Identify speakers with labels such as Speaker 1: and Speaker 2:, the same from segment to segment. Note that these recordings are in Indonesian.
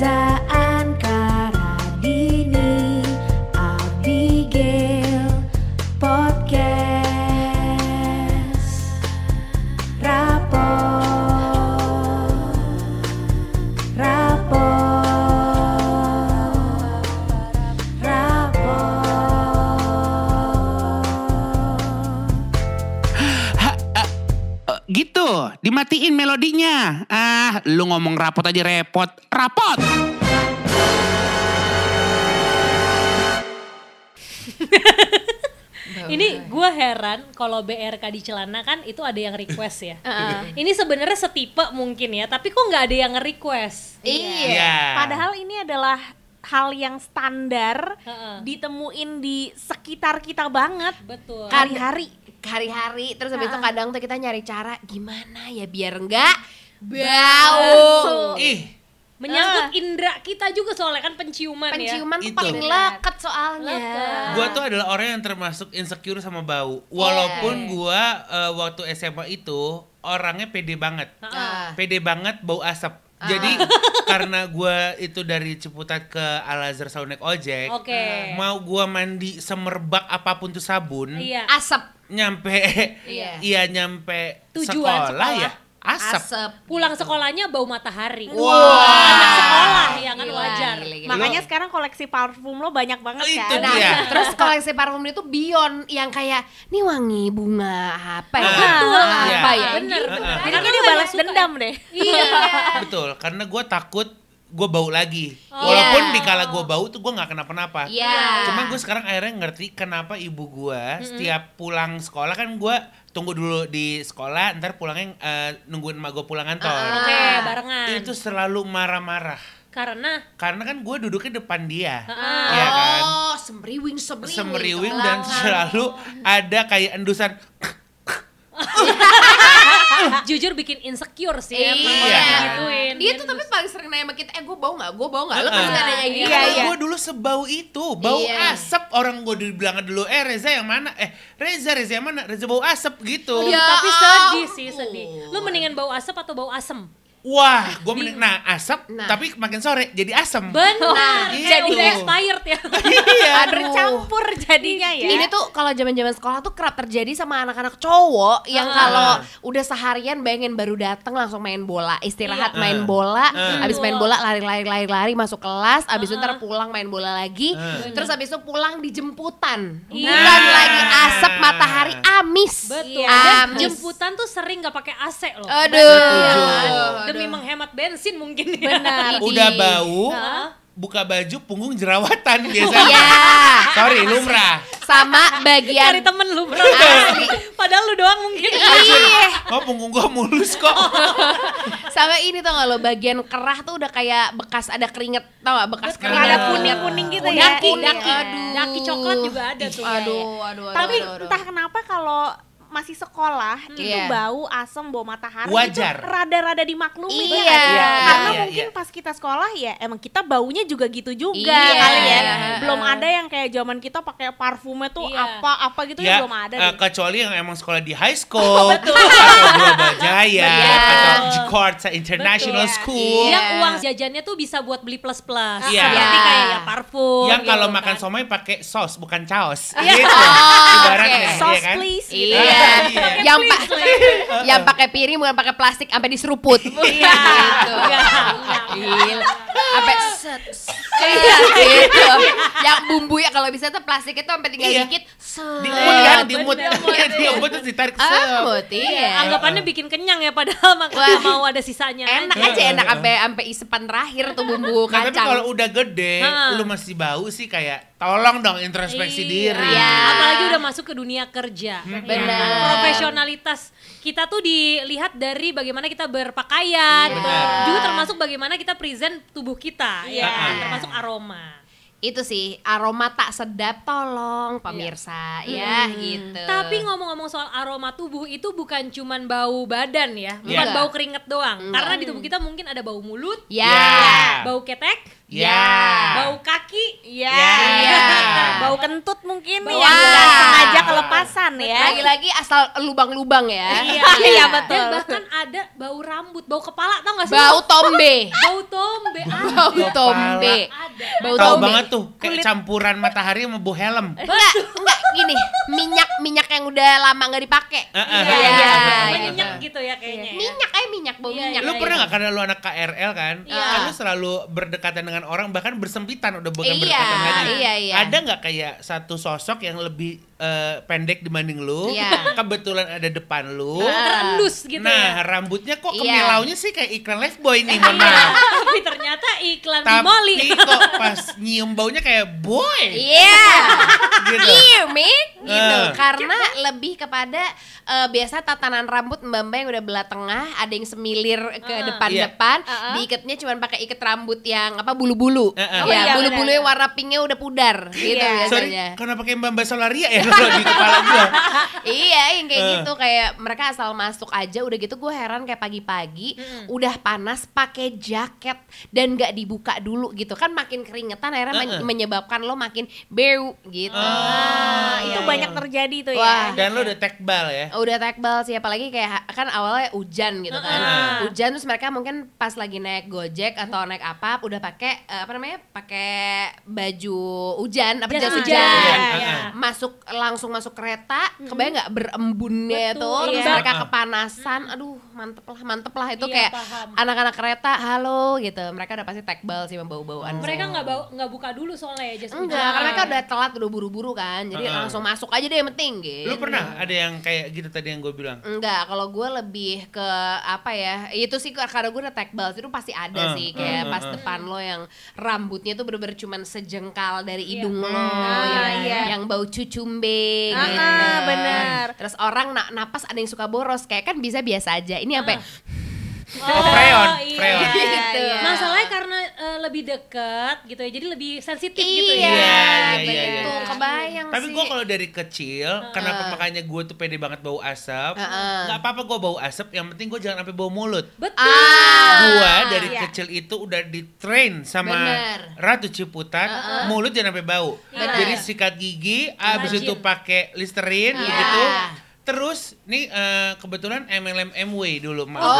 Speaker 1: Reza
Speaker 2: rapot aja repot. Rapot!
Speaker 3: Ini gue heran kalau BRK di celana kan itu ada yang request ya. Ini sebenarnya setipe mungkin ya, tapi kok nggak ada yang nge-request?
Speaker 4: Iya.
Speaker 5: Padahal ini adalah hal yang standar
Speaker 3: Heeh.
Speaker 5: ditemuin di sekitar kita banget
Speaker 3: Betul.
Speaker 5: hari-hari.
Speaker 4: hari-hari terus habis itu kadang tuh kita nyari cara gimana ya biar enggak bau.
Speaker 2: Ih,
Speaker 3: Menyangkut indera kita juga soalnya kan penciuman,
Speaker 4: Penciuman tuh
Speaker 2: Itu.
Speaker 4: paling leket soalnya.
Speaker 3: Leket.
Speaker 2: gua tuh adalah orang yang termasuk insecure sama bau. Walaupun gua eh, waktu SMA itu orangnya pede banget.
Speaker 4: Ah.
Speaker 2: Pede banget bau asap. Jadi karena gua itu dari Ciputat ke Al Azhar selalu naik ojek.
Speaker 3: ya. Oke.
Speaker 2: Mau gua mandi semerbak apa pun tuh sabun,
Speaker 3: Iya.
Speaker 4: Asap.
Speaker 2: nyampe
Speaker 4: Iya.
Speaker 2: iya nyampe
Speaker 3: Tujuan
Speaker 2: sekolah,
Speaker 3: sekolah.
Speaker 2: ya asap.
Speaker 4: Asap.
Speaker 3: Pulang sekolahnya bau matahari.
Speaker 2: Wah.
Speaker 3: Anak sekolah ya kan
Speaker 4: Gila,
Speaker 3: wajar.
Speaker 4: gila, gila.
Speaker 5: Makanya sekarang koleksi parfum lo banyak banget
Speaker 2: Itu
Speaker 5: kan.
Speaker 4: Nah,
Speaker 2: Iya.
Speaker 4: terus koleksi parfum itu Beyond yang kayak nih wangi bunga apa ya?
Speaker 2: Ah,
Speaker 3: Betul.
Speaker 4: Apa
Speaker 2: iya.
Speaker 4: ya?
Speaker 3: Bener,
Speaker 4: Gitu.
Speaker 5: Ini
Speaker 3: Karena
Speaker 5: dia balas dendam deh.
Speaker 3: Iya.
Speaker 2: Betul, karena gua takut gue bau lagi.
Speaker 3: Oh.
Speaker 2: Walaupun
Speaker 4: Iya.
Speaker 2: di kala gue bau tuh gue nggak kenapa-napa.
Speaker 4: Iya.
Speaker 2: Cuma gue sekarang akhirnya ngerti kenapa ibu gue setiap pulang sekolah kan gue tunggu dulu di sekolah, ntar pulangnya eh, nungguin emak gue pulang kantor.
Speaker 3: Oke, barengan.
Speaker 2: Itu selalu marah-marah.
Speaker 3: Karena
Speaker 2: Karena kan gue duduknya depan dia,
Speaker 3: Heeh.
Speaker 2: ya kan?
Speaker 4: Oh, semriwing semriwing.
Speaker 2: Semeriwing
Speaker 4: ke
Speaker 2: dan selalu ada kayak endusan.
Speaker 3: jujur bikin insecure sih
Speaker 4: Iya.
Speaker 3: emang kalau digituin.
Speaker 4: Dia tuh tapi paling sering nanya sama kita, eh gue bau gak? Gue bau gak? Lo pasti nanya kayak gitu.
Speaker 5: Iya, iya.
Speaker 2: gue dulu sebau itu, bau
Speaker 4: Iya.
Speaker 2: asap. Orang gue dibilang dulu, eh Reza yang mana? Eh Reza, Reza yang mana? Reza bau asap gitu.
Speaker 4: Ya
Speaker 3: tapi sedih sih sedih. Lu mendingan bau asap atau bau asem?
Speaker 2: Wah, gue mending, nah asap,
Speaker 4: Nah.
Speaker 2: tapi makin sore jadi asem.
Speaker 3: Benar.
Speaker 2: gitu.
Speaker 3: Jadi udah expired ya.
Speaker 2: iya.
Speaker 5: Bercampur jadinya ya.
Speaker 4: Ini tuh kalau zaman-zaman sekolah tuh kerap terjadi sama anak-anak cowok yang
Speaker 3: Ah.
Speaker 4: kalau udah seharian bayangin baru datang langsung main bola, istirahat
Speaker 2: Iya.
Speaker 4: main
Speaker 2: Ah.
Speaker 4: bola,
Speaker 2: Ah.
Speaker 4: abis main bola lari-lari lari-lari masuk kelas, abis itu ntar pulang main bola lagi,
Speaker 2: Ah.
Speaker 4: terus abis itu pulang dijemputan.
Speaker 3: Iya.
Speaker 4: Bukan lagi asap matahari amis.
Speaker 3: Betul.
Speaker 4: Iya.
Speaker 3: Dan
Speaker 4: Amis.
Speaker 3: jemputan tuh sering nggak pakai AC loh.
Speaker 4: Aduh.
Speaker 2: Setuju.
Speaker 3: Demi menghemat bensin mungkin ya.
Speaker 4: Benar.
Speaker 2: Udah bau,
Speaker 3: Heeh.
Speaker 2: buka baju punggung jerawatan biasanya.
Speaker 4: Iya.
Speaker 2: Sorry, lumrah.
Speaker 4: Sama
Speaker 3: Cari
Speaker 4: bagian
Speaker 3: temen lu bro.
Speaker 4: Asli.
Speaker 3: Padahal lu doang mungkin.
Speaker 4: Iya.
Speaker 2: Oh punggung gue mulus kok.
Speaker 4: Sama ini tuh gak lo bagian kerah tuh udah kayak bekas ada keringet tau gak bekas
Speaker 3: Betul.
Speaker 4: keringet
Speaker 5: ada kuning-kuning gitu ya.
Speaker 3: Daki,
Speaker 4: Kuning,
Speaker 3: daki,
Speaker 4: aduh.
Speaker 3: daki coklat juga ada tuh.
Speaker 4: Aduh, aduh, aduh,
Speaker 5: Tapi
Speaker 4: aduh, aduh.
Speaker 5: entah kenapa kalau masih sekolah itu
Speaker 4: Iya.
Speaker 5: bau asem bau matahari
Speaker 2: Wajar.
Speaker 5: itu rada-rada dimaklumi
Speaker 4: Iya.
Speaker 5: ya nggak sih?
Speaker 4: Iya,
Speaker 5: karena
Speaker 2: iya,
Speaker 5: mungkin
Speaker 2: iya.
Speaker 5: pas kita sekolah ya emang kita baunya juga gitu juga
Speaker 4: Iya.
Speaker 5: kali ya
Speaker 4: Iya.
Speaker 5: belum ada yang kayak zaman kita pakai parfumnya tuh
Speaker 3: Iya.
Speaker 5: apa apa gitu
Speaker 2: ya,
Speaker 5: ya belum ada deh.
Speaker 2: kecuali yang emang sekolah di high school, atau Bajaya,
Speaker 4: Iya.
Speaker 2: atau Jakarta International
Speaker 3: Betul.
Speaker 2: School.
Speaker 4: Iya.
Speaker 3: Yang uang jajannya tuh bisa buat beli plus plus.
Speaker 2: Iya.
Speaker 3: Seperti
Speaker 4: Iya.
Speaker 3: kayak ya parfum.
Speaker 2: Yang kalau
Speaker 3: gitu
Speaker 2: makan
Speaker 3: kan.
Speaker 2: somai pakai sos bukan caos.
Speaker 3: Iya.
Speaker 2: Gitu.
Speaker 4: Oh,
Speaker 2: Ibaratnya,
Speaker 4: oke.
Speaker 2: iya
Speaker 5: Sauce
Speaker 2: kan?
Speaker 5: please gitu.
Speaker 4: Iya.
Speaker 2: Iya.
Speaker 4: yang pa- yang pakai piring bukan pakai plastik sampai diseruput.
Speaker 3: Iya.
Speaker 4: Gitu. Gila. Sampai set, set, gitu. Yang bumbu ya kalau bisa tuh plastik itu sampai tinggal
Speaker 2: Iya.
Speaker 4: dikit. Set.
Speaker 2: Diemut kan, Iya,
Speaker 3: bener.
Speaker 2: diemut terus ditarik.
Speaker 4: Ah,
Speaker 2: set.
Speaker 4: iya.
Speaker 3: Anggapannya bikin kenyang ya padahal makanya mau ada sisanya.
Speaker 4: Enak
Speaker 3: aja.
Speaker 4: enak sampai sampai isepan terakhir tuh bumbu
Speaker 2: Nah, tapi
Speaker 4: kacang.
Speaker 2: kalau udah gede, lu masih bau sih kayak tolong dong introspeksi
Speaker 3: Iya.
Speaker 2: diri.
Speaker 4: Iya.
Speaker 3: Apalagi udah masuk ke dunia kerja.
Speaker 2: Hmm.
Speaker 3: ya?
Speaker 4: Benar.
Speaker 3: Profesionalitas kita tuh dilihat dari bagaimana kita berpakaian,
Speaker 2: Benar.
Speaker 3: juga termasuk bagaimana kita present tubuh kita, ya,
Speaker 2: Iya.
Speaker 3: termasuk aroma.
Speaker 4: itu sih aroma tak sedap tolong pemirsa ya gitu.
Speaker 3: Tapi ngomong-ngomong soal aroma tubuh itu bukan cuman bau badan ya, bukan
Speaker 2: Iya.
Speaker 3: bau keringet doang.
Speaker 4: Enggak.
Speaker 3: Karena di tubuh kita mungkin ada bau mulut,
Speaker 4: ya.
Speaker 2: Ya.
Speaker 3: bau ketek,
Speaker 2: Ya.
Speaker 3: bau kaki,
Speaker 5: Iya.
Speaker 2: Ya.
Speaker 5: Bau kentut mungkin
Speaker 4: Bau-
Speaker 5: nggak sengaja kelepasan ya.
Speaker 4: Lagi-lagi asal lubang-lubang ya.
Speaker 5: Iya, iya, betul.
Speaker 3: Dan bahkan ada bau rambut, bau kepala tau gak sih?
Speaker 4: Bau tombe.
Speaker 3: bau tombe.
Speaker 4: Bau tombe.
Speaker 3: Ada.
Speaker 4: Bau
Speaker 2: Tahu
Speaker 4: tombe.
Speaker 2: banget tuh, kayak campuran matahari sama bu helm.
Speaker 4: Enggak, enggak gini, minyak minyak yang udah lama nggak dipakai.
Speaker 3: Iya, iya, iya. Minyak gitu ya kayaknya. ya.
Speaker 4: Minyak eh minyak bau
Speaker 3: Iya,
Speaker 4: minyak.
Speaker 2: Lu
Speaker 3: iya,
Speaker 2: pernah
Speaker 3: iya.
Speaker 2: nggak karena lu anak KRL kan?
Speaker 3: Iya.
Speaker 2: Kan lu selalu berdekatan dengan orang bahkan bersempitan udah bukan
Speaker 4: Iya,
Speaker 2: berdekatan lagi.
Speaker 4: iya, iya.
Speaker 2: Ada nggak kayak satu sosok yang lebih eh, pendek dibanding lu?
Speaker 4: Iya.
Speaker 2: Kebetulan ada depan lu.
Speaker 3: Oh, terendus gitu
Speaker 2: nah,
Speaker 3: ya.
Speaker 2: rambutnya kok
Speaker 4: Iya.
Speaker 2: kemilaunya sih kayak iklan Lifebuoy nih, mohon maaf.
Speaker 3: Tapi ternyata iklan
Speaker 2: Tapi
Speaker 3: Bimoli.
Speaker 2: kok pas nyium baunya kayak boy.
Speaker 4: Iya.
Speaker 2: Gitu.
Speaker 4: Iya. Gitu.
Speaker 2: Eh.
Speaker 4: Karena lebih kepada eh, biasa tatanan rambut mbak-mbak yang udah belah tengah, ada yang semilir ke
Speaker 3: Heeh.
Speaker 4: depan-depan,
Speaker 5: Iya.
Speaker 4: diikatnya cuma pakai ikat rambut yang apa bulu-bulu.
Speaker 2: Heeh.
Speaker 5: Oh,
Speaker 4: Ya,
Speaker 5: iya,
Speaker 4: bulu-bulunya warna pinknya udah pudar gitu
Speaker 5: Iya.
Speaker 2: Sorry,
Speaker 4: biasanya.
Speaker 2: kenapa pakai Mbak Mbak Solaria ya kalau di kepala gua?
Speaker 4: iya yang kayak
Speaker 2: Eh.
Speaker 4: gitu kayak mereka asal masuk aja udah gitu gue heran kayak pagi-pagi udah panas pakai jaket dan nggak dibuka dulu gitu kan makin keringetan akhirnya
Speaker 2: Eh, eh.
Speaker 4: menyebabkan lo makin bau gitu
Speaker 5: Ah,
Speaker 2: iya,
Speaker 5: itu
Speaker 2: iya.
Speaker 5: banyak terjadi tuh
Speaker 4: Wah.
Speaker 5: ya.
Speaker 2: Dan lu udah tekbal ya?
Speaker 4: udah tekbal sih apalagi kayak kan awalnya hujan gitu kan
Speaker 2: Heeh.
Speaker 4: hujan terus mereka mungkin pas lagi naik gojek atau naik apa udah pakai eh, apa namanya pakai baju hujan apa
Speaker 3: Jas hujan.
Speaker 4: hujan
Speaker 2: Iya,
Speaker 3: Iya.
Speaker 2: iya.
Speaker 4: masuk langsung masuk kereta kebayang nggak berembunnya
Speaker 3: Betul,
Speaker 4: tuh terus
Speaker 5: iya.
Speaker 4: mereka
Speaker 2: Heeh.
Speaker 4: kepanasan aduh mantep lah mantep lah itu
Speaker 3: Iya,
Speaker 4: kayak
Speaker 3: paham.
Speaker 4: anak-anak kereta halo gitu mereka udah pasti tekbal sih bau-bauan
Speaker 3: Mereka nggak bau nggak buka dulu soalnya ya
Speaker 4: enggak
Speaker 3: hujan.
Speaker 4: karena mereka udah telat udah buru-buru kan jadi
Speaker 2: Heeh.
Speaker 4: langsung masuk aja deh yang penting gitu
Speaker 2: Lu pernah ada yang kayak gitu tadi yang gue bilang?
Speaker 4: Enggak, kalau gue lebih ke apa ya? Itu sih karena gue udah tekbal itu pasti ada
Speaker 2: Eh,
Speaker 4: sih kayak
Speaker 2: eh,
Speaker 4: pas
Speaker 2: eh.
Speaker 4: depan lo yang rambutnya tuh bener-bener cuman sejengkal dari
Speaker 3: Iya.
Speaker 4: hidung lo,
Speaker 5: Ah,
Speaker 4: yang,
Speaker 5: iya.
Speaker 4: yang bau cucumbe
Speaker 5: Ah,
Speaker 4: gitu.
Speaker 5: bener.
Speaker 4: Terus orang na napas ada yang suka boros, kayak kan bisa biasa aja. Ini sampai
Speaker 3: Oh,
Speaker 2: freon,
Speaker 3: iya.
Speaker 2: freon.
Speaker 4: gitu.
Speaker 5: iya.
Speaker 3: Masalahnya karena eh, lebih dekat gitu ya, jadi lebih sensitif gitu
Speaker 4: Iya,
Speaker 3: ya.
Speaker 2: Iya, iya,
Speaker 4: betul.
Speaker 2: iya.
Speaker 4: Kebayang
Speaker 2: Tapi
Speaker 4: sih.
Speaker 2: gue kalau dari kecil, kenapa makanya gue tuh pede banget bau asap?
Speaker 4: Heeh.
Speaker 2: Nggak apa-apa gue bau asap, yang penting gue jangan sampai bau mulut.
Speaker 3: Betul.
Speaker 4: Ah,
Speaker 2: Gua dari
Speaker 5: iya.
Speaker 2: kecil itu udah di train sama
Speaker 4: Bener.
Speaker 2: Ratu Ciputat, mulut jangan sampai bau.
Speaker 3: Bener.
Speaker 2: Jadi sikat gigi, abis
Speaker 3: Rajin.
Speaker 2: itu pakai Listerine
Speaker 4: Iya.
Speaker 2: gitu. Terus nih eh, kebetulan MLM MW dulu maaf.
Speaker 4: Oh.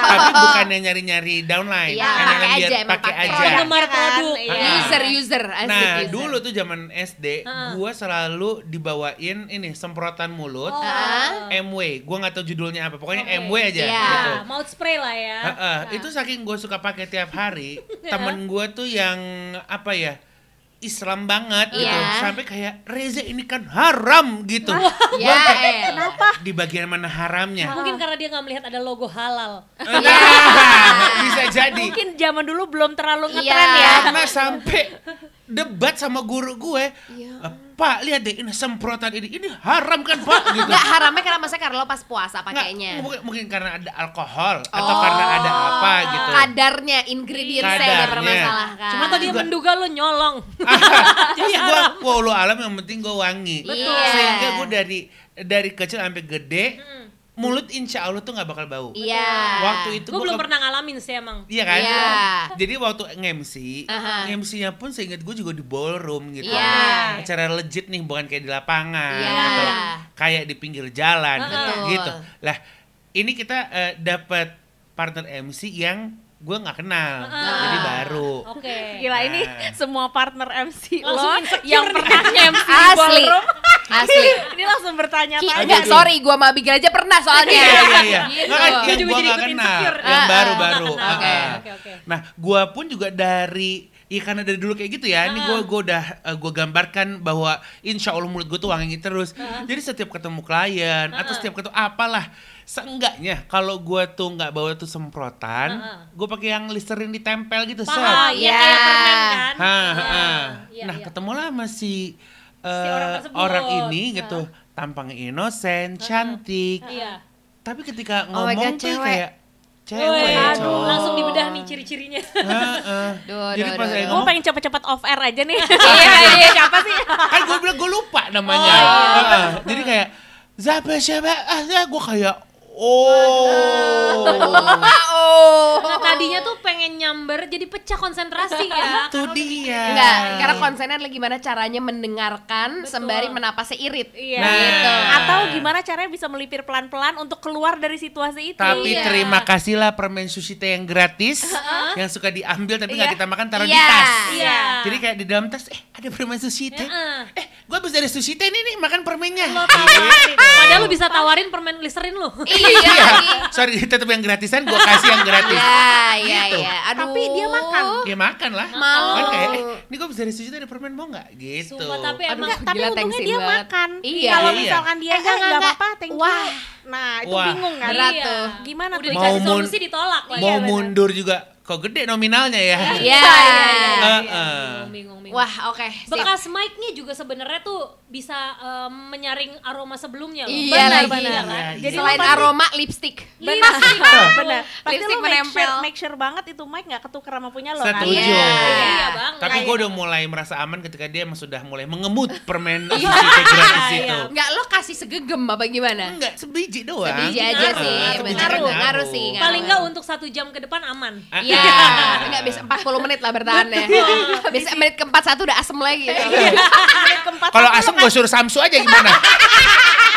Speaker 2: Tapi bukannya nyari-nyari downline,
Speaker 4: Iya,
Speaker 2: MLM
Speaker 4: pakai
Speaker 2: biar pakai aja.
Speaker 3: Penggemar produk.
Speaker 5: Iya.
Speaker 2: Ah.
Speaker 4: user user asik
Speaker 2: Nah,
Speaker 4: user.
Speaker 2: dulu tuh zaman SD, gua selalu dibawain ini semprotan mulut
Speaker 3: Oh.
Speaker 2: MW. Gua nggak tahu judulnya apa, pokoknya
Speaker 3: Oke.
Speaker 2: MW aja
Speaker 4: Iya.
Speaker 2: gitu.
Speaker 3: Nah, mouth spray lah ya.
Speaker 2: Heeh, itu saking gue suka pakai tiap hari, temen gue tuh yang apa ya Islam banget gitu,
Speaker 4: Iya.
Speaker 2: sampai kayak Reza ini kan haram gitu.
Speaker 4: Ya,
Speaker 2: Gua kayak,
Speaker 4: kenapa?
Speaker 2: Di bagian mana haramnya?
Speaker 3: Mungkin karena dia nggak melihat ada logo halal.
Speaker 4: Iya.
Speaker 2: Bisa jadi.
Speaker 5: Mungkin zaman dulu belum terlalu
Speaker 4: Iya.
Speaker 5: ngetren ya.
Speaker 2: Karena sampai debat sama guru gue,
Speaker 4: Iya.
Speaker 2: "Eh, Pak lihat deh ini semprotan ini, ini haram kan Pak gitu.
Speaker 4: Nggak haramnya karena masa karena lo pas puasa
Speaker 2: Nggak,
Speaker 4: pakainya.
Speaker 2: mungkin, mungkin karena ada alkohol atau
Speaker 4: Oh.
Speaker 2: karena ada apa gitu.
Speaker 4: Kadarnya, ingredientsnya yang
Speaker 2: Kadarnya.
Speaker 4: dipermasalahkan.
Speaker 3: Cuma tadi dia
Speaker 2: Juga.
Speaker 3: menduga lo nyolong.
Speaker 2: Terus gue, wow alam yang penting gue wangi.
Speaker 4: Betul.
Speaker 2: Sehingga gue dari dari kecil sampai gede, mulut insya Allah tuh nggak bakal bau.
Speaker 4: Iya.
Speaker 2: Waktu itu
Speaker 3: Gue
Speaker 2: gua
Speaker 3: belum pernah ngalamin sih emang.
Speaker 2: Iya kan?
Speaker 4: Iya.
Speaker 2: Jadi waktu nge-MC,
Speaker 4: Aha.
Speaker 2: MC-nya pun seingat gue juga di ballroom gitu.
Speaker 4: Iya.
Speaker 2: Acara legit nih, bukan kayak di lapangan
Speaker 4: Iya.
Speaker 2: atau kayak di pinggir jalan
Speaker 4: Betul.
Speaker 2: gitu. Lah, ini kita eh, dapat partner MC yang gue nggak kenal, jadi baru.
Speaker 3: Oke.
Speaker 5: Gila ini
Speaker 2: Nah.
Speaker 5: semua partner MC
Speaker 3: Langsung
Speaker 5: lo yang pernah MC
Speaker 4: Asli.
Speaker 5: ballroom.
Speaker 4: Asli.
Speaker 5: ini langsung
Speaker 4: Ki,
Speaker 5: bertanya-tanya.
Speaker 4: enggak, sorry, gua sama Abigail aja pernah soalnya.
Speaker 2: Iya iya iya.
Speaker 4: Gitu.
Speaker 2: Nggak kan
Speaker 3: juga
Speaker 2: gua
Speaker 3: jadi
Speaker 2: kenal,
Speaker 3: insecure.
Speaker 2: yang
Speaker 4: Ah,
Speaker 2: baru-baru.
Speaker 4: ah,
Speaker 2: Ah,
Speaker 4: oke.
Speaker 2: ah.
Speaker 3: Oke, oke.
Speaker 2: Nah, gua pun juga dari Iya karena dari dulu kayak gitu ya, ini gua gua udah eh, gua gambarkan bahwa insya Allah mulut gua tuh wangi terus. Jadi setiap ketemu klien atau setiap ketemu apalah, seenggaknya kalau gua tuh nggak bawa tuh semprotan, gua pakai yang listerin ditempel gitu, set.
Speaker 3: Paham, ya
Speaker 4: Iya.
Speaker 3: kayak permen kan.
Speaker 2: Ha,
Speaker 3: Iya,
Speaker 2: ha.
Speaker 3: iya,
Speaker 2: nah
Speaker 3: iya.
Speaker 2: ketemulah sama si, eh,
Speaker 3: orang tersebut.
Speaker 2: orang ini gitu, tampangnya inosen, cantik.
Speaker 3: Iya.
Speaker 2: Tapi ketika
Speaker 4: Oh
Speaker 2: ngomong
Speaker 4: God,
Speaker 2: tuh
Speaker 4: cewek.
Speaker 2: kayak cewek,
Speaker 3: aduh,
Speaker 2: cowok.
Speaker 3: langsung dibedah nih ciri-cirinya.
Speaker 2: Heeh.
Speaker 4: Duh,
Speaker 2: Jadi pas saya.
Speaker 5: Gue pengen cepet-cepet off air aja nih.
Speaker 4: Iya, iya, siapa sih?
Speaker 2: kan gue bilang gue lupa namanya.
Speaker 3: Oh, iya.
Speaker 2: Heeh. Jadi kayak siapa siapa ah ya gue kayak Oh.
Speaker 4: Oh.
Speaker 3: Nah, tadinya tuh pengen nyamber jadi pecah konsentrasi ya.
Speaker 2: Itu dia.
Speaker 4: Enggak, karena konsennya adalah gimana caranya mendengarkan
Speaker 3: Betul.
Speaker 4: sembari menapasnya irit.
Speaker 5: Iya.
Speaker 2: Nah.
Speaker 4: Gitu.
Speaker 5: Atau gimana caranya bisa melipir pelan-pelan untuk keluar dari situasi itu.
Speaker 2: Tapi
Speaker 3: Iya.
Speaker 2: terima kasihlah permen sushi teh yang gratis, yang suka diambil tapi nggak
Speaker 5: Iya.
Speaker 2: kita makan taruh di
Speaker 4: Iya.
Speaker 2: tas.
Speaker 3: Iya.
Speaker 2: Jadi kayak di dalam tas, eh ada permen sushi teh.
Speaker 3: Heeh.
Speaker 2: Eh, gua habis dari sushi teh ini nih makan permennya.
Speaker 3: Lo tawarin. Padahal lu bisa tawarin permen listerin lu.
Speaker 4: Iya.
Speaker 2: Iya.
Speaker 4: lagi.
Speaker 2: Sorry, tetap yang gratisan gua kasih yang gratis.
Speaker 4: Iya, iya,
Speaker 2: Gitu.
Speaker 4: iya. Aduh.
Speaker 5: Tapi dia makan.
Speaker 2: Ya makan lah.
Speaker 4: Mau.
Speaker 2: Kan kayak, eh, ini gua habis dari sushi teh ada permen mau nggak? Gitu.
Speaker 3: Sumpah, tapi
Speaker 4: Aduh,
Speaker 3: emang
Speaker 5: Enggak, tapi
Speaker 4: Gila,
Speaker 5: untungnya dia
Speaker 4: banget.
Speaker 5: makan.
Speaker 4: Iya.
Speaker 5: Kalau
Speaker 2: Iya.
Speaker 5: misalkan dia
Speaker 4: Eh,
Speaker 5: enggak
Speaker 4: enggak
Speaker 5: enggak. apa-apa, thank you.
Speaker 4: Wah.
Speaker 5: Nah, itu
Speaker 2: Wah.
Speaker 5: bingung kan.
Speaker 4: Berat
Speaker 3: Iya.
Speaker 4: tuh.
Speaker 5: Gimana
Speaker 3: Udah
Speaker 5: tuh?
Speaker 2: Mau
Speaker 3: dikasih solusi ditolak
Speaker 2: mau mundur juga kok gede nominalnya ya.
Speaker 4: Iya.
Speaker 3: iya, iya.
Speaker 2: Heeh.
Speaker 3: Bingung, bingung.
Speaker 4: Wah, oke. sip.
Speaker 3: Bekas mic-nya juga sebenarnya tuh bisa em, menyaring aroma sebelumnya loh.
Speaker 4: Iya
Speaker 3: Benar, benar,
Speaker 2: Iya, iya.
Speaker 5: Jadi
Speaker 4: Selain
Speaker 5: pasti-
Speaker 4: aroma lipstick.
Speaker 5: Benar, benar. Pasti
Speaker 4: Lipstick
Speaker 5: lo make sure,
Speaker 4: menempel.
Speaker 5: make sure banget itu mic nggak ketukar sama punya lo kan.
Speaker 2: Setuju.
Speaker 4: Iya.
Speaker 3: Iya, Bang.
Speaker 2: Tapi gue udah mulai merasa aman ketika dia emang sudah mulai mengemut permen
Speaker 4: Iya.
Speaker 2: teh gratis
Speaker 3: Iya,
Speaker 2: itu.
Speaker 4: Enggak lo kasih segegem apa gimana?
Speaker 2: Enggak, sebiji doang.
Speaker 4: Sebiji aja sih. Ngaruh,
Speaker 2: ngaruh.
Speaker 4: sih.
Speaker 3: Paling nggak untuk satu jam ke depan aman.
Speaker 2: Ah,
Speaker 4: Iya,
Speaker 2: ah.
Speaker 4: enggak bisa 40 menit lah bertahannya. Biasanya menit keempat satu udah asem lagi.
Speaker 5: Menit keempat
Speaker 2: Kalau asem gue suruh Samsu aja gimana?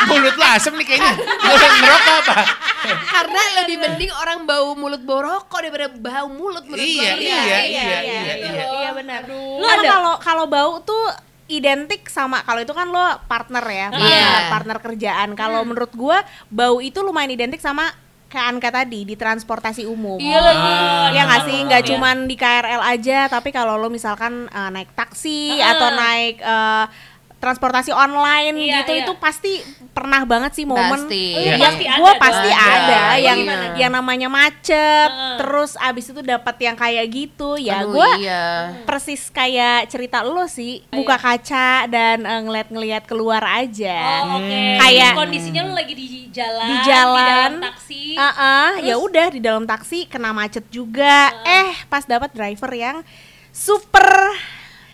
Speaker 2: Mulut lo asem nih kayaknya. Gue ngerokok apa?
Speaker 4: Karena lebih mending orang bau mulut bau rokok daripada bau mulut menurut
Speaker 2: Iya,
Speaker 4: gua.
Speaker 2: iya, iya, iya,
Speaker 5: iya,
Speaker 2: iya.
Speaker 5: iya benar.
Speaker 3: Lu
Speaker 5: kalau kalau bau tuh identik sama kalau itu kan lo partner ya, partner,
Speaker 4: Iya.
Speaker 5: partner kerjaan. Kalau menurut gua bau itu lumayan identik sama kayak Anka tadi di transportasi umum.
Speaker 3: Iya lagi.
Speaker 2: Ah.
Speaker 5: Ya nggak sih, nggak
Speaker 3: Iya.
Speaker 5: cuman di KRL aja, tapi kalau lo misalkan eh, naik taksi
Speaker 3: Ah.
Speaker 5: atau naik eh, transportasi online
Speaker 3: Iya,
Speaker 5: gitu,
Speaker 3: iya.
Speaker 5: itu pasti pernah banget sih momen
Speaker 4: Pasti.
Speaker 3: Iya,
Speaker 5: yang
Speaker 3: pasti
Speaker 5: gue
Speaker 3: ada
Speaker 5: pasti ada,
Speaker 4: Ada.
Speaker 5: yang
Speaker 4: Gimana?
Speaker 5: yang namanya macet,
Speaker 3: Heeh.
Speaker 5: terus abis itu dapat yang kayak gitu, ya
Speaker 4: Aduh,
Speaker 5: gue
Speaker 4: iya.
Speaker 5: persis kayak cerita lo sih, buka kaca dan eh, ngeliat-ngeliat keluar aja.
Speaker 3: Oh, oke.
Speaker 5: Kayak-
Speaker 3: kondisinya lu lagi di jalan,
Speaker 5: Di jalan.
Speaker 3: dalam taksi.
Speaker 5: Heeh,
Speaker 3: Terus?
Speaker 5: ya udah di dalam taksi kena macet juga. Eh, pas dapat driver yang super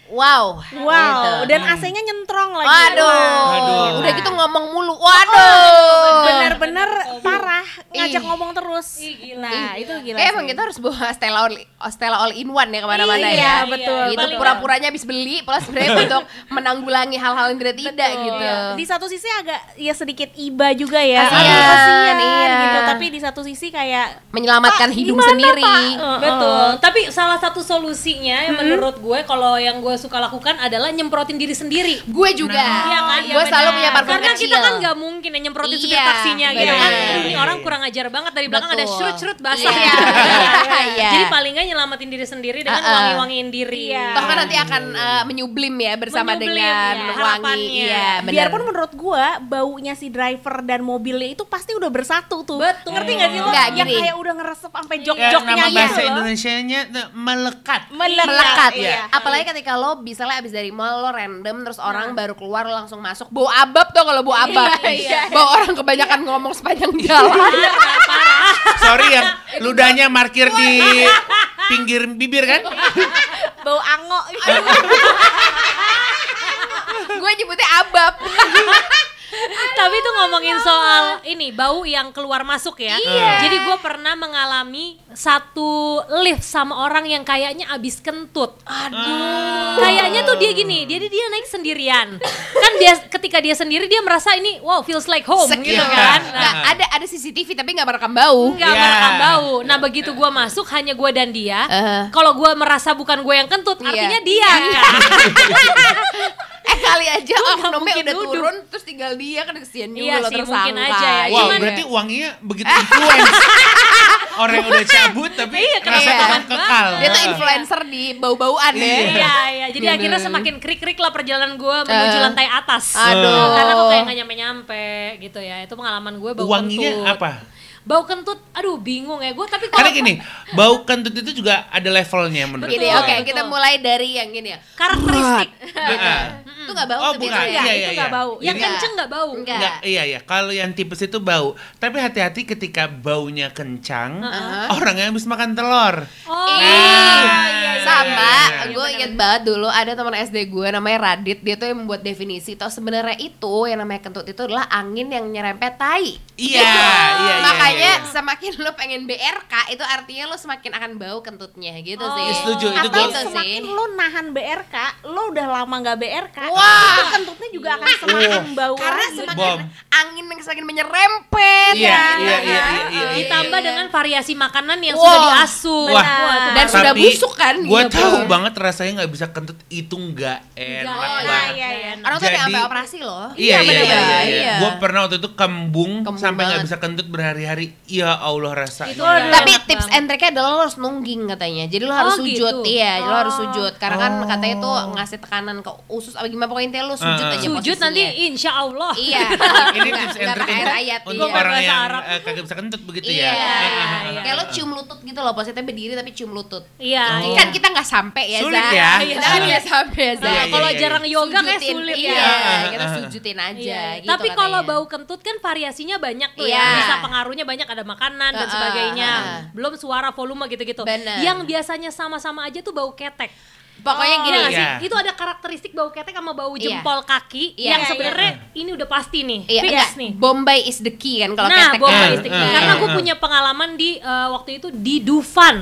Speaker 4: Wow.
Speaker 5: wow
Speaker 4: Gitu.
Speaker 5: dan AC-nya nyentrong lagi.
Speaker 4: Waduh.
Speaker 2: Waduh.
Speaker 4: Udah gitu ngomong mulu. Waduh.
Speaker 5: Bener-bener parah ngajak
Speaker 4: Ih.
Speaker 5: ngomong terus.
Speaker 3: Ih, gila.
Speaker 5: Nah, itu gila.
Speaker 4: Kayak emang kita harus bawa Stella all, Stella all in one ya ke mana-mana
Speaker 5: Iya,
Speaker 4: ya.
Speaker 5: betul,
Speaker 4: Itu pura-puranya habis beli, plus sebenarnya untuk menanggulangi hal-hal yang tidak tidak gitu.
Speaker 5: Di satu sisi agak ya sedikit iba juga ya.
Speaker 4: Kasian,
Speaker 5: Aduh, kasian
Speaker 4: iya.
Speaker 5: gitu. Tapi di satu sisi kayak
Speaker 4: Menyelamatkan
Speaker 5: Pak,
Speaker 4: hidung
Speaker 5: gimana,
Speaker 4: sendiri.
Speaker 5: Pak?
Speaker 3: Betul. Tapi salah satu solusinya yang menurut gue kalau yang gue suka lakukan adalah nyemprotin diri sendiri.
Speaker 4: Gue juga.
Speaker 3: Iya kan?
Speaker 4: Gue selalu punya parfum
Speaker 3: Karena
Speaker 4: kecil.
Speaker 3: kita kan nggak mungkin ya nyemprotin supir
Speaker 4: Iya,
Speaker 3: taksinya gitu kan. Ini orang kurang ajar banget dari belakang ada
Speaker 4: Betul.
Speaker 3: serut-serut basah.
Speaker 4: Iya. Iya.
Speaker 3: Jadi paling nggak nyelamatin diri sendiri dengan
Speaker 4: Uh-uh.
Speaker 3: wangi-wangiin diri.
Speaker 5: Iya.
Speaker 4: Toh kan nanti akan uh, menyublim ya bersama
Speaker 3: Menyublim,
Speaker 4: dengan
Speaker 3: ya,
Speaker 4: wangi. Iya, benar.
Speaker 5: biarpun menurut gua baunya si driver dan mobilnya itu pasti udah bersatu tuh.
Speaker 3: Betul.
Speaker 5: Ngerti gak sih lo?
Speaker 4: Enggak,
Speaker 5: yang kayak udah ngeresep sampai
Speaker 2: Ya,
Speaker 5: jok-joknya
Speaker 2: nama
Speaker 5: gitu
Speaker 2: bahasa. Indonesianya melekat.
Speaker 4: melekat
Speaker 5: Iya.
Speaker 4: ya. Apalagi ketika lo misalnya abis dari mall lo random terus orang baru keluar lo langsung masuk bau abab tuh kalau bau abab.
Speaker 3: Iya, iya.
Speaker 4: Bau orang kebanyakan ngomong sepanjang jalan.
Speaker 2: Sorry yang ludahnya markir di pinggir bibir kan?
Speaker 5: Bau ango gitu.
Speaker 4: Gue nyebutnya abab.
Speaker 3: Tapi tuh ngomongin soal ini bau yang keluar masuk ya.
Speaker 4: Iya.
Speaker 3: Jadi gue pernah mengalami satu lift sama orang yang kayaknya abis kentut. Aduh. Kayaknya tuh dia gini, jadi dia naik sendirian. Kan dia ketika dia sendiri dia merasa ini wow feels like home
Speaker 4: Secure.
Speaker 3: gitu kan.
Speaker 4: Nggak, ada ada CCTV tapi nggak merekam bau.
Speaker 3: Enggak
Speaker 2: Iya.
Speaker 3: merekam bau. Nah begitu gue masuk hanya gue dan dia.
Speaker 4: Uh-huh.
Speaker 3: Kalau gue merasa bukan gue yang kentut,
Speaker 4: Iya.
Speaker 3: artinya dia. kan?
Speaker 4: Eh kali aja oknumnya
Speaker 3: mungkin
Speaker 4: udah
Speaker 3: nuduh.
Speaker 4: turun terus tinggal dia kan kesian juga
Speaker 3: Iya
Speaker 4: lo
Speaker 3: sih,
Speaker 4: tersangka.
Speaker 3: mungkin aja ya.
Speaker 2: Wow,
Speaker 3: Cuman-
Speaker 2: berarti wanginya begitu influence. Orang yang udah cabut tapi rasa
Speaker 4: iya.
Speaker 2: kekal.
Speaker 4: Dia tuh influencer di bau-bauan ya.
Speaker 3: Iya, iya. Jadi akhirnya semakin krik-krik lah perjalanan gue menuju
Speaker 4: Eh.
Speaker 3: lantai atas.
Speaker 4: Aduh.
Speaker 3: Karena tuh kayak nggak nyampe-nyampe gitu ya. Itu pengalaman gue bau
Speaker 2: Wanginya
Speaker 3: kentut.
Speaker 2: apa?
Speaker 3: Bau kentut, aduh bingung ya gue. Tapi kalau
Speaker 2: Karena gini, bau kentut itu juga ada levelnya menurut
Speaker 4: Gini,
Speaker 2: gue.
Speaker 4: oke
Speaker 3: Betul.
Speaker 4: kita mulai dari yang gini ya.
Speaker 3: karakteristik.
Speaker 4: Itu nggak bau
Speaker 2: Oh,
Speaker 4: tapi
Speaker 2: bukan.
Speaker 4: itu ya.
Speaker 2: Iya,
Speaker 5: itu
Speaker 2: iya,
Speaker 5: nggak
Speaker 2: iya.
Speaker 5: bau.
Speaker 3: Yang
Speaker 4: Enggak.
Speaker 3: kenceng nggak bau.
Speaker 4: Enggak.
Speaker 2: Enggak, iya ya. Kalau yang tipes itu bau. Tapi hati-hati ketika baunya kencang,
Speaker 4: Uh-uh.
Speaker 2: orang yang habis makan telur.
Speaker 3: Oh,
Speaker 4: Ih,
Speaker 3: iya, iya,
Speaker 4: sama.
Speaker 2: iya.
Speaker 4: gue inget banget dulu ada teman SD gue namanya Radit dia tuh yang membuat definisi tau sebenarnya itu yang namanya kentut itu adalah angin yang nyerempet tai
Speaker 2: Iya, iya, iya,
Speaker 4: makanya
Speaker 2: iya.
Speaker 4: semakin lo pengen BRK itu artinya lo semakin akan bau kentutnya gitu
Speaker 3: Oh.
Speaker 4: sih
Speaker 2: setuju. Itu
Speaker 5: Atau
Speaker 2: gua-
Speaker 4: Gitu
Speaker 5: semakin
Speaker 4: sih.
Speaker 5: lo nahan BRK, lo udah lama nggak BRK,
Speaker 4: Wah.
Speaker 5: itu kentutnya juga akan semakin bau
Speaker 4: karena
Speaker 5: lagi.
Speaker 4: semakin
Speaker 2: Bom.
Speaker 4: angin yang semakin menyerempet
Speaker 2: Iya,
Speaker 4: ya.
Speaker 2: iya, iya, iya, iya.
Speaker 3: Ditambah dengan variasi makanan yang
Speaker 4: Wah.
Speaker 3: sudah diasuh.
Speaker 2: Wah.
Speaker 3: tuh
Speaker 4: Dan
Speaker 3: baru.
Speaker 4: sudah busuk kan,
Speaker 2: Gue
Speaker 4: iya,
Speaker 2: tahu
Speaker 4: Bro.
Speaker 2: banget rasanya nggak bisa kentut itu nggak enak
Speaker 3: enak,
Speaker 5: iya, iya.
Speaker 3: enak.
Speaker 4: Orang tuh sampai operasi loh.
Speaker 2: Iya iya iya, iya,
Speaker 4: Iya.
Speaker 2: Gue pernah waktu itu kembung,
Speaker 4: Kembung
Speaker 2: sampai nggak bisa kentut berhari-hari. Ya Allah rasanya.
Speaker 3: Itu
Speaker 4: Tapi
Speaker 3: enak
Speaker 4: tips and triknya adalah lo harus nungging katanya. Jadi lo harus
Speaker 3: Oh,
Speaker 4: sujud,
Speaker 3: gitu.
Speaker 4: iya, lo harus
Speaker 3: Oh.
Speaker 4: sujud. Karena kan
Speaker 2: Oh.
Speaker 4: katanya itu ngasih tekanan ke usus apa gimana pokoknya intinya lo sujud
Speaker 2: Ah.
Speaker 4: aja
Speaker 3: Sujud
Speaker 4: posisinya.
Speaker 3: nanti insya Allah.
Speaker 4: Iya.
Speaker 2: Ini tips and trick untuk,
Speaker 4: ayat.
Speaker 2: untuk
Speaker 4: iya.
Speaker 2: orang yang
Speaker 3: Arab.
Speaker 2: eh, kagak bisa kentut begitu
Speaker 4: Iya.
Speaker 2: ya. Ah, ah, ah, ah,
Speaker 4: Kayak lo
Speaker 2: ah.
Speaker 4: cium lutut gitu loh, posisinya berdiri tapi cium lutut.
Speaker 3: Iya,
Speaker 2: Oh.
Speaker 3: iya.
Speaker 4: Kan kita nggak sampai ya,
Speaker 2: Sulit
Speaker 4: Za.
Speaker 2: ya.
Speaker 4: Kita kan nggak sampai ya, Za.
Speaker 2: Iya,
Speaker 3: kalau
Speaker 2: iya, iya.
Speaker 3: jarang yoga kayak sulit
Speaker 4: iya,
Speaker 3: ya.
Speaker 4: Kita sujudin aja
Speaker 3: Iya.
Speaker 4: gitu
Speaker 3: Tapi kalau bau kentut kan variasinya banyak tuh
Speaker 4: Iya.
Speaker 3: ya. Bisa pengaruhnya banyak ada makanan dan sebagainya. Belum suara volume gitu-gitu. Yang biasanya sama-sama aja tuh bau ketek.
Speaker 4: Pokoknya
Speaker 3: Iya
Speaker 4: gini,
Speaker 3: nggak sih?
Speaker 2: Iya.
Speaker 3: Itu ada karakteristik bau ketek sama bau
Speaker 4: Iya.
Speaker 3: jempol kaki
Speaker 4: Iya.
Speaker 3: yang
Speaker 4: Iya,
Speaker 3: sebenarnya ini udah pasti nih,
Speaker 4: Iya,
Speaker 3: fix
Speaker 4: enggak,
Speaker 3: nih.
Speaker 4: Bombay is the key kan kalau
Speaker 3: nah,
Speaker 4: ketek
Speaker 3: bau
Speaker 4: kan.
Speaker 3: mistik.
Speaker 2: Eh,
Speaker 3: Karena
Speaker 2: eh,
Speaker 3: gue punya pengalaman di eh, waktu itu di Dufan.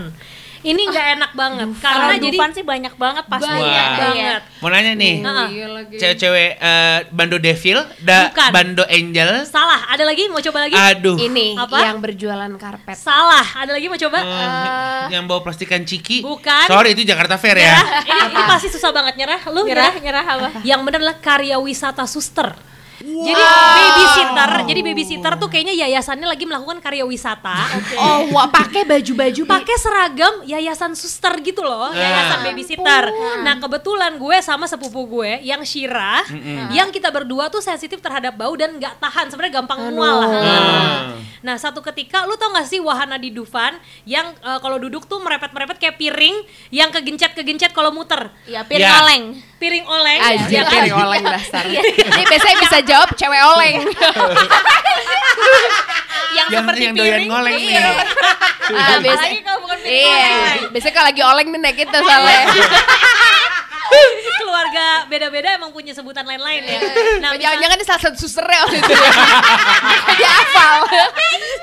Speaker 3: Ini nggak enak banget
Speaker 5: Kalau
Speaker 3: karena jadi
Speaker 5: Dufan sih banyak banget pasti.
Speaker 3: banyak
Speaker 2: Wah.
Speaker 3: banget.
Speaker 2: Mau nanya nih.
Speaker 4: Iya lagi.
Speaker 2: cewek-cewek eh, bando devil, da,
Speaker 3: Bukan.
Speaker 2: bando angel.
Speaker 3: Salah, ada lagi mau coba lagi?
Speaker 2: Aduh.
Speaker 4: Ini
Speaker 3: Apa?
Speaker 4: yang berjualan karpet.
Speaker 3: Salah, ada lagi mau coba?
Speaker 2: Eh, yang bawa plastikan ciki.
Speaker 3: Bukan.
Speaker 2: Sorry itu Jakarta Fair ya.
Speaker 3: Nyerah. Ini, ini pasti susah banget nyerah. Lu
Speaker 5: Nyerah,
Speaker 3: nyerah?
Speaker 5: nyerah apa?
Speaker 3: Yang benar adalah karya wisata suster. Jadi babysitter, jadi babysitter tuh kayaknya yayasannya lagi melakukan karya wisata.
Speaker 4: Oh, wah pakai baju-baju
Speaker 3: Pakai seragam yayasan suster gitu loh, yayasan babysitter. Nah, kebetulan gue sama sepupu gue yang Shira, yang kita berdua tuh sensitif terhadap bau dan nggak tahan, sebenarnya gampang mual lah.
Speaker 2: Hmm.
Speaker 3: Nah, satu ketika lu tau gak sih wahana di Dufan yang eh, kalau duduk tuh merepet-merepet kayak piring yang kegencet-kegencet kalau muter.
Speaker 5: Ya piring
Speaker 2: Ya.
Speaker 5: oleng.
Speaker 3: Piring oleng.
Speaker 4: aja
Speaker 3: ya kan?
Speaker 4: piring oleng dasar. Ini biasanya bisa jawab cewek oleng.
Speaker 5: Yang,
Speaker 2: Yang
Speaker 5: seperti
Speaker 2: yang doyan
Speaker 5: piring.
Speaker 2: ngoleng nih.
Speaker 4: Iya. Ah, biasa,
Speaker 5: Apalagi kalau bukan piring
Speaker 4: iya.
Speaker 5: oleng.
Speaker 4: Biasanya kalau lagi oleng nih naik itu soalnya.
Speaker 3: Keluarga beda-beda emang punya sebutan lain-lain ya. Nah, misal-
Speaker 4: Jangan-jangan dia salah satu susternya waktu itu. ya. Dia hafal.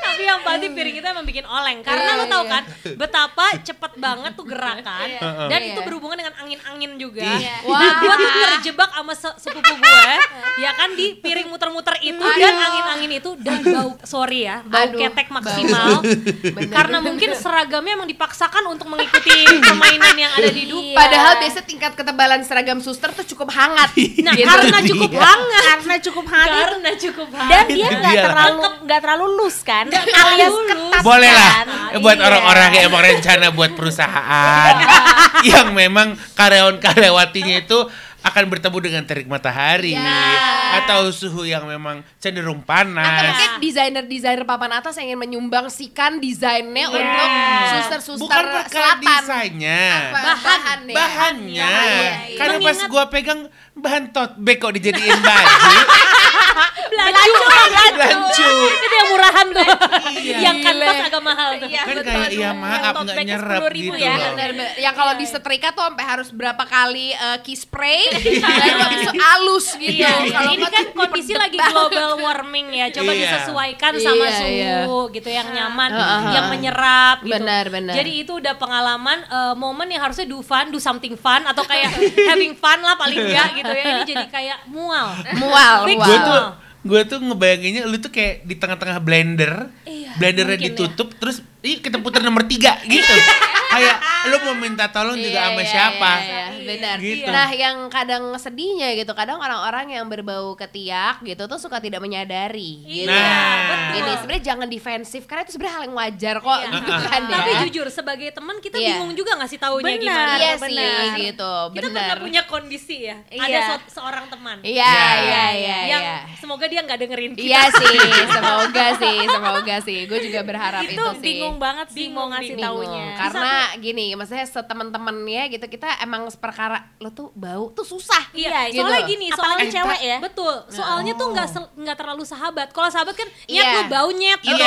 Speaker 3: tapi yang pasti piring itu emang bikin oleng karena
Speaker 4: Iya,
Speaker 3: lo tau
Speaker 4: iya.
Speaker 3: kan betapa cepet banget tuh gerakan dan
Speaker 4: Iya.
Speaker 3: itu berhubungan dengan angin-angin juga.
Speaker 2: Iya.
Speaker 3: Nah,
Speaker 4: Wah.
Speaker 3: gue tuh terjebak sama se- sepupu gue ya kan di piring muter-muter itu dan angin-angin itu dan bau sorry ya bau
Speaker 4: Aduh,
Speaker 3: ketek maksimal karena mungkin seragamnya emang dipaksakan untuk mengikuti yang ada di Dupa.
Speaker 4: Padahal biasa tingkat ketebalan seragam suster tuh cukup hangat.
Speaker 3: Nah,
Speaker 4: Gitu.
Speaker 3: karena cukup
Speaker 2: Iya.
Speaker 3: hangat.
Speaker 5: Karena cukup hangat itu
Speaker 3: Karena cukup hangat.
Speaker 5: dan dia nggak terlalu nggak terlalu loose kan
Speaker 3: Nggak
Speaker 5: alias
Speaker 3: terlalu
Speaker 5: ketat
Speaker 2: Boleh lah
Speaker 5: kan?
Speaker 2: eh, buat
Speaker 5: Iya.
Speaker 2: orang-orang yang emang rencana buat perusahaan yang memang karyawan-karyawatinya itu akan bertemu dengan terik matahari
Speaker 4: Iya.
Speaker 2: atau suhu yang memang cenderung
Speaker 4: Atau
Speaker 2: panas.
Speaker 4: mungkin desainer-desainer papan atas yang ingin menyumbangsikan desainnya
Speaker 3: Iya.
Speaker 4: untuk suster-suster
Speaker 2: Bukan perkara
Speaker 4: selatan.
Speaker 2: desainnya?
Speaker 3: Bahan.
Speaker 4: Bahan ya?
Speaker 2: bahannya.
Speaker 4: Bahan, iya, iya.
Speaker 2: Karena pas
Speaker 3: Mengingat-
Speaker 2: gua pegang bahan tote bag kok dijadiin baju.
Speaker 3: Belaju,
Speaker 2: Belancu.
Speaker 3: itu yang murahan tuh.
Speaker 2: Iya.
Speaker 3: yang kanvas agak mahal tuh.
Speaker 5: Iya,
Speaker 2: kan
Speaker 5: betul.
Speaker 2: kayak iya
Speaker 5: Yang
Speaker 2: maaf nggak nyerap
Speaker 5: 10.000
Speaker 2: gitu
Speaker 5: ya.
Speaker 2: loh.
Speaker 4: Yang kalau disetrika tuh sampai harus berapa kali eh, key spray baru habis itu halus gitu.
Speaker 3: Iya,
Speaker 4: Kalau
Speaker 3: ini kan kondisi lagi global warming ya. Coba
Speaker 2: Iya.
Speaker 3: disesuaikan sama
Speaker 4: Iya, iya.
Speaker 3: suhu gitu yang nyaman, yang menyerap gitu.
Speaker 4: Benar, benar.
Speaker 3: Jadi itu udah pengalaman eh, momen yang harusnya do fun, do something fun atau kayak having fun lah paling enggak gitu ya. Ini jadi kayak mual.
Speaker 4: Mual, mual.
Speaker 2: Gue tuh gue tuh ngebayanginnya lu tuh kayak di tengah-tengah blender,
Speaker 3: Iya,
Speaker 2: blendernya
Speaker 3: ya.
Speaker 2: ditutup, terus ih kita putar nomor tiga gitu. kayak lu mau minta tolong juga
Speaker 4: Iya,
Speaker 2: sama
Speaker 4: iya,
Speaker 2: siapa?
Speaker 4: iya, iya, benar.
Speaker 2: Gitu.
Speaker 4: Nah, yang kadang sedihnya gitu, kadang orang-orang yang berbau ketiak gitu tuh suka tidak menyadari. Gitu.
Speaker 3: Betul.
Speaker 4: Ini sebenarnya jangan defensif karena itu sebenarnya hal yang wajar kok
Speaker 3: Iya.
Speaker 4: gitu kan ya.
Speaker 3: Tapi jujur sebagai teman kita
Speaker 4: Iya.
Speaker 3: bingung juga ngasih taunya
Speaker 5: Benar,
Speaker 3: gimana.
Speaker 4: Iya
Speaker 5: benar.
Speaker 4: sih gitu,
Speaker 3: Kita
Speaker 4: benar.
Speaker 3: pernah punya kondisi ya. Ada
Speaker 5: Iya.
Speaker 3: so- seorang teman.
Speaker 4: Iya,
Speaker 2: Ya.
Speaker 4: iya, iya,
Speaker 3: yang
Speaker 4: iya.
Speaker 3: semoga dia nggak dengerin kita.
Speaker 4: Iya sih, semoga sih, semoga sih. Gue juga berharap itu,
Speaker 5: itu
Speaker 4: sih.
Speaker 5: bingung bingung banget sih
Speaker 3: Bingung,
Speaker 5: mau ngasih
Speaker 3: bingung.
Speaker 5: taunya.
Speaker 4: Karena gini, maksudnya setemen-temennya gitu kita emang perkara lo tuh bau tuh susah.
Speaker 5: Iya,
Speaker 4: gitu.
Speaker 3: Soalnya gini,
Speaker 5: Apalagi
Speaker 3: soalnya
Speaker 5: cewek ya.
Speaker 3: Betul. Soalnya tuh nggak nggak terlalu sahabat. Kalau sahabat kan nyet
Speaker 4: Iya.
Speaker 3: lu bau nyet.
Speaker 2: Iya.
Speaker 3: gitu.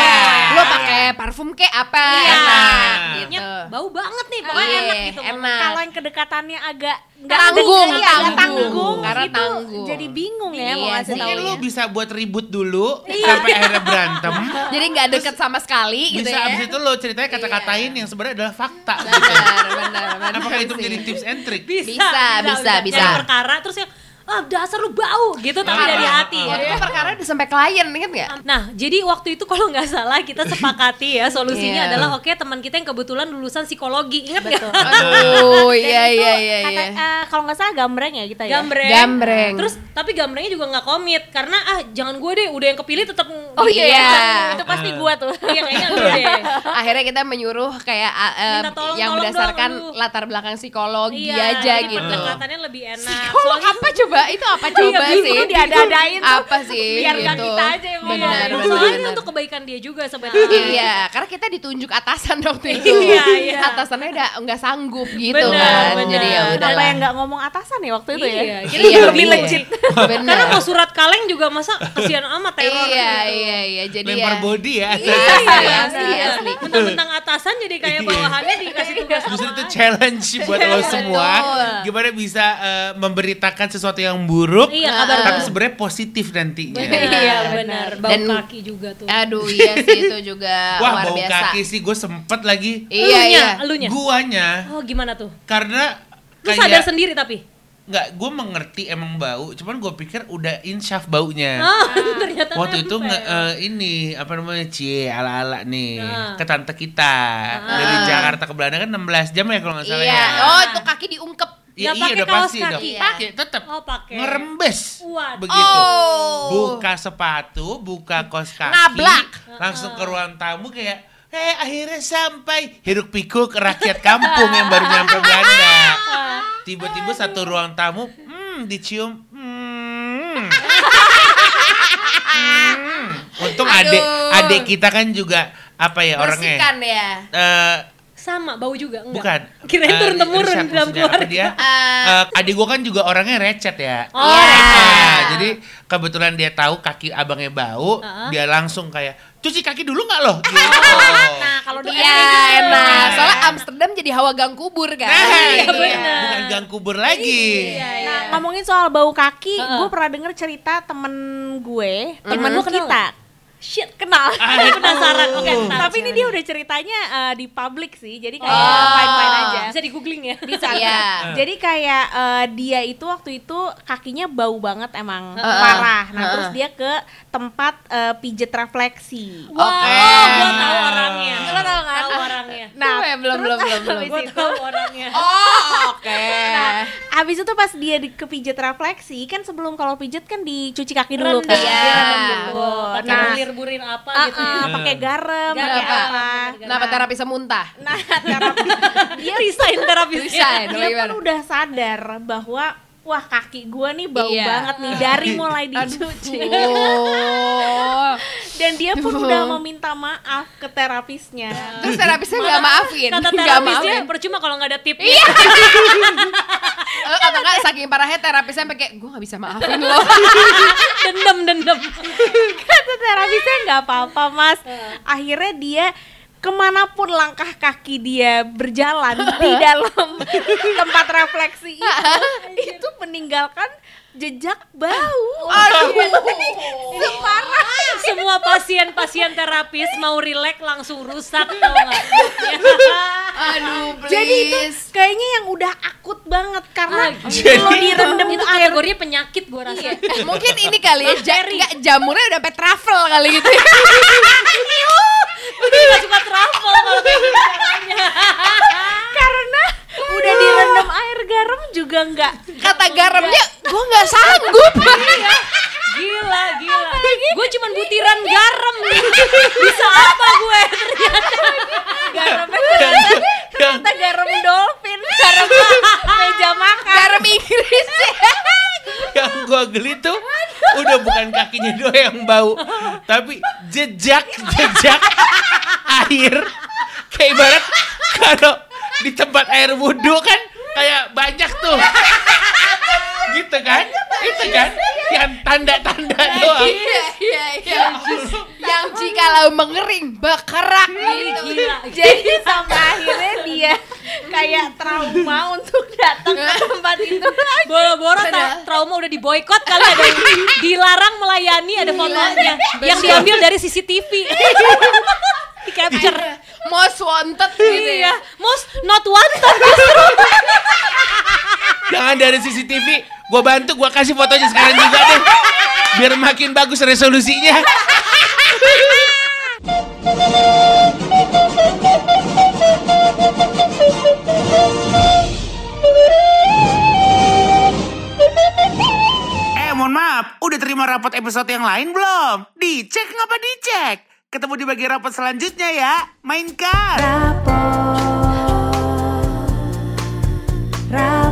Speaker 4: Lo pakai parfum kayak apa?
Speaker 3: Iya.
Speaker 4: Enak gitu.
Speaker 3: Nyet bau banget nih, pokoknya
Speaker 4: Iya,
Speaker 3: enak gitu.
Speaker 4: enak.
Speaker 5: Kalau yang kedekatannya agak nggak
Speaker 4: Tanggung,
Speaker 5: iya,
Speaker 4: tanggung.
Speaker 5: tanggung,
Speaker 4: Karena
Speaker 5: itu
Speaker 4: tanggung.
Speaker 5: jadi bingung ya mau
Speaker 4: Iya
Speaker 5: ngasih
Speaker 4: sih.
Speaker 2: Mungkin lu bisa buat ribut dulu sampai akhirnya berantem.
Speaker 4: Jadi nggak deket sama sekali gitu
Speaker 2: bisa
Speaker 4: ya.
Speaker 2: abis itu lo ceritanya kata-katain yang sebenarnya adalah fakta. gitu.
Speaker 4: Benar, benar, benar.
Speaker 2: Apakah itu menjadi tips and trick?
Speaker 4: Bisa, bisa, bisa.
Speaker 3: Dari perkara terus yang ah dasar lu bau gitu tapi
Speaker 2: Ah.
Speaker 3: dari hati.
Speaker 4: Waktu itu perkara udah sampai klien, inget nggak?
Speaker 3: Nah, jadi waktu itu kalau nggak salah kita sepakati ya solusinya
Speaker 4: Iya.
Speaker 3: adalah oke teman kita yang kebetulan lulusan psikologi, ingat nggak?
Speaker 4: Aduh,
Speaker 5: Dan
Speaker 4: iya iya iya.
Speaker 5: kata,
Speaker 4: iya.
Speaker 5: eh, kalau nggak salah gambreng ya kita ya.
Speaker 3: Gambreng.
Speaker 4: Gambreng.
Speaker 3: Terus tapi gambrengnya juga nggak komit karena ah jangan gue deh, udah yang kepilih tetap
Speaker 4: Oh iya.
Speaker 5: Itu pasti gua tuh.
Speaker 3: Iya kayaknya lu deh.
Speaker 4: Akhirnya kita menyuruh kayak uh,
Speaker 3: tolong,
Speaker 4: yang
Speaker 3: tolong
Speaker 4: berdasarkan
Speaker 3: dong,
Speaker 4: latar belakang psikologi
Speaker 3: Iya,
Speaker 4: aja gitu.
Speaker 3: Pendekatannya lebih enak.
Speaker 4: Psikolog
Speaker 3: Soalnya
Speaker 4: apa coba? Itu apa coba
Speaker 3: Iya,
Speaker 4: sih?
Speaker 5: bingung diada-adain tuh.
Speaker 4: Apa sih?
Speaker 5: Biar
Speaker 4: gitu.
Speaker 5: kita aja yang ngomong.
Speaker 4: Benar,
Speaker 3: Iya,
Speaker 4: benar,
Speaker 3: soalnya
Speaker 4: benar.
Speaker 3: untuk kebaikan dia juga sebenarnya.
Speaker 4: Iya, karena kita ditunjuk atasan waktu itu.
Speaker 3: Iya, iya.
Speaker 4: Atasannya udah nggak sanggup gitu
Speaker 3: Benar,
Speaker 4: kan.
Speaker 3: benar.
Speaker 4: Jadi ya udah
Speaker 5: Kenapa yang nggak ngomong atasan ya waktu itu ya?
Speaker 3: Iya, kita
Speaker 4: Iya,
Speaker 3: lebih
Speaker 4: iya.
Speaker 3: legit.
Speaker 4: Benar.
Speaker 3: Karena mau surat kaleng juga masa kesian amat teror
Speaker 4: Iya,
Speaker 3: gitu.
Speaker 4: iya, iya. Jadi
Speaker 2: Lempar
Speaker 4: ya.
Speaker 2: body ya.
Speaker 4: Iya,
Speaker 3: Iya,
Speaker 4: asli,
Speaker 3: iya.
Speaker 4: asli.
Speaker 3: Mentang-mentang atasan jadi kayak bawahannya dikasih
Speaker 2: Justru itu challenge buat lo semua. Gimana bisa eh, memberitakan sesuatu yang buruk,
Speaker 3: Iya, kabar
Speaker 2: tapi sebenarnya positif nantinya.
Speaker 5: Iya,
Speaker 3: benar. Bau
Speaker 4: Dan-
Speaker 3: kaki juga tuh.
Speaker 4: Aduh, iya sih itu juga
Speaker 2: Wah
Speaker 4: luar
Speaker 2: bau
Speaker 4: biasa.
Speaker 2: kaki sih gue sempet lagi.
Speaker 4: Iya,
Speaker 3: Elunya,
Speaker 4: iya.
Speaker 3: elunya.
Speaker 2: Guanya
Speaker 3: Oh, gimana tuh?
Speaker 2: karena
Speaker 3: Lu sadar sendiri tapi.
Speaker 2: Nggak gue mengerti emang bau, cuman gue pikir udah insyaf baunya.
Speaker 3: Oh, ternyata
Speaker 2: Waktu itu nge, eh, ini apa namanya cie ala ala nih
Speaker 3: Nah.
Speaker 2: ke tante kita dari Jakarta ke Belanda kan 16 jam ya kalau nggak salah
Speaker 4: Iya.
Speaker 2: ya.
Speaker 4: Oh, itu kaki diungkep.
Speaker 2: Iya,
Speaker 3: Nggak
Speaker 2: iya
Speaker 3: pakai
Speaker 2: udah
Speaker 3: kaos
Speaker 2: pasti
Speaker 3: kaki.
Speaker 2: pakai tetap
Speaker 3: Oh, pakai.
Speaker 2: ngerembes
Speaker 3: Waduh.
Speaker 2: begitu.
Speaker 4: Oh.
Speaker 2: Buka sepatu, buka kos kaki,
Speaker 4: Ngablak.
Speaker 2: langsung ke ruang tamu kayak Eh akhirnya sampai hiruk pikuk rakyat kampung yang baru nyampe Belanda. Tiba-tiba satu ruang tamu, hmm, dicium, hmm. Hmm. Untung
Speaker 4: Aduh.
Speaker 2: adik adik kita kan juga apa ya orangnya?
Speaker 4: Bersihkan ya.
Speaker 2: Eh,
Speaker 3: sama bau juga enggak?
Speaker 2: bukan.
Speaker 3: Kirain
Speaker 2: Eh,
Speaker 3: turun temurun dalam keluarga.
Speaker 2: dia?
Speaker 4: Eh,
Speaker 2: Eh, adik gua kan juga orangnya recet ya.
Speaker 3: Oh,
Speaker 4: Iya.
Speaker 2: Nah, jadi kebetulan dia tahu kaki abangnya bau,
Speaker 3: Heeh.
Speaker 2: dia langsung kayak cuci kaki dulu nggak loh? Gitu.
Speaker 5: Nah, kalau di
Speaker 4: Iya, enak. Soalnya Amsterdam jadi hawa gang kubur kan.
Speaker 2: Nah,
Speaker 3: Iya,
Speaker 2: itu ya. bukan gang kubur lagi.
Speaker 3: Iya, iya.
Speaker 5: Nah, ngomongin soal bau kaki,
Speaker 3: Heeh.
Speaker 5: gue pernah denger cerita temen gue,
Speaker 3: Temen lu kenal
Speaker 5: kita. Shit, kenal.
Speaker 2: Ah,
Speaker 3: penasaran. Oke, ntar.
Speaker 5: Tapi ini dia udah ceritanya eh, di publik sih, jadi kayak
Speaker 4: Oh.
Speaker 5: fine-fine aja.
Speaker 3: Bisa di googling ya.
Speaker 5: Bisa.
Speaker 4: Iya.
Speaker 5: Jadi kayak eh, dia itu waktu itu kakinya bau banget emang
Speaker 4: Heeh.
Speaker 5: parah. Nah,
Speaker 4: Heeh.
Speaker 5: terus dia ke tempat eh, pijet refleksi.
Speaker 3: Wow,
Speaker 4: Oke.
Speaker 3: gua tahu orangnya.
Speaker 5: Lo tahu kan?
Speaker 3: Tahu orangnya.
Speaker 5: Nah,
Speaker 4: Eh, belum, belum, belum, belum.
Speaker 3: Gua
Speaker 5: itu
Speaker 3: tahu orangnya.
Speaker 4: Oh, oke.
Speaker 5: Nah, abis itu pas dia di, ke pijet refleksi kan sebelum kalau pijet kan dicuci kaki dulu kan.
Speaker 4: Iya.
Speaker 3: gitu. Pakai
Speaker 5: Nah,
Speaker 3: bulir-bulir apa
Speaker 5: ah,
Speaker 3: gitu ya.
Speaker 5: ah, pakai garam,
Speaker 3: Garam,
Speaker 5: pakai apa?
Speaker 3: bener,
Speaker 4: Kenapa terapi semuntah?
Speaker 5: Nah, terapi
Speaker 3: Dia resign terapisnya.
Speaker 4: Resign.
Speaker 5: dia pun udah sadar bahwa wah kaki gua nih bau
Speaker 4: Iya.
Speaker 5: banget nih dari mulai dicuci.
Speaker 4: Oh.
Speaker 5: Dan dia pun udah meminta maaf ke terapisnya.
Speaker 4: Terus terapisnya nggak maafin,
Speaker 3: Kata terapisnya
Speaker 4: maafin.
Speaker 3: percuma kalau nggak ada tip.
Speaker 4: Iya. Kata nggak saking parahnya terapisnya sampai kayak gue nggak bisa maafin lo.
Speaker 3: dendam dendam.
Speaker 5: Kata terapisnya nggak apa-apa mas. Akhirnya dia ke mana pun langkah kaki dia berjalan di dalam tempat refleksi itu, itu meninggalkan jejak bau.
Speaker 4: Aduh.
Speaker 5: Separah.
Speaker 3: Semua pasien-pasien terapis mau rileks langsung rusak tau nggak?
Speaker 4: Aduh, please.
Speaker 5: Jadi itu kayaknya yang udah akut banget karena
Speaker 3: Ah,
Speaker 5: kalau direndam
Speaker 3: itu
Speaker 5: air
Speaker 3: kategorinya penyakit gua rasa.
Speaker 4: Mungkin ini kali ya, ja, nggak, jamurnya udah sampai travel kali gitu ya.
Speaker 3: Udah nggak suka travel kalau kayak caranya.
Speaker 5: karena udah direndam air garam juga nggak
Speaker 4: Kata garamnya, gue nggak sanggup.
Speaker 3: Gila, gila. Gue cuman butiran garam nih. Bisa apa gue ternyata?
Speaker 5: garamnya ternyata garam dolphin garam meja makan
Speaker 4: Garam Inggris.
Speaker 2: Yang gua geli tuh udah bukan kakinya doang yang bau, tapi jejak jejak air kayak ibarat kalau di tempat air wudhu kan kayak banyak tuh. gitu kan? Itu kan yang tanda-tanda doang.
Speaker 4: Iya, iya, iya. Yang jikalau mengering berkerak gitu.
Speaker 3: Gila.
Speaker 5: Jadi sampai akhirnya dia kayak trauma untuk datang ke tempat itu lagi.
Speaker 3: Boro-boro tra- trauma udah diboykot kali ada yang dilarang melayani ada fotonya yang diambil dari CCTV. Di capture.
Speaker 4: Most wanted gitu
Speaker 3: Iya,
Speaker 4: ya.
Speaker 3: most not wanted justru.
Speaker 2: Jangan dari CCTV, gue bantu, gue kasih fotonya sekarang juga deh. Biar makin bagus resolusinya. Eh, mohon maaf, udah terima rapat episode yang lain belum? Dicek ngapa dicek? Ketemu di bagian rapat selanjutnya ya. Mainkan. Rapot.
Speaker 1: Rapot.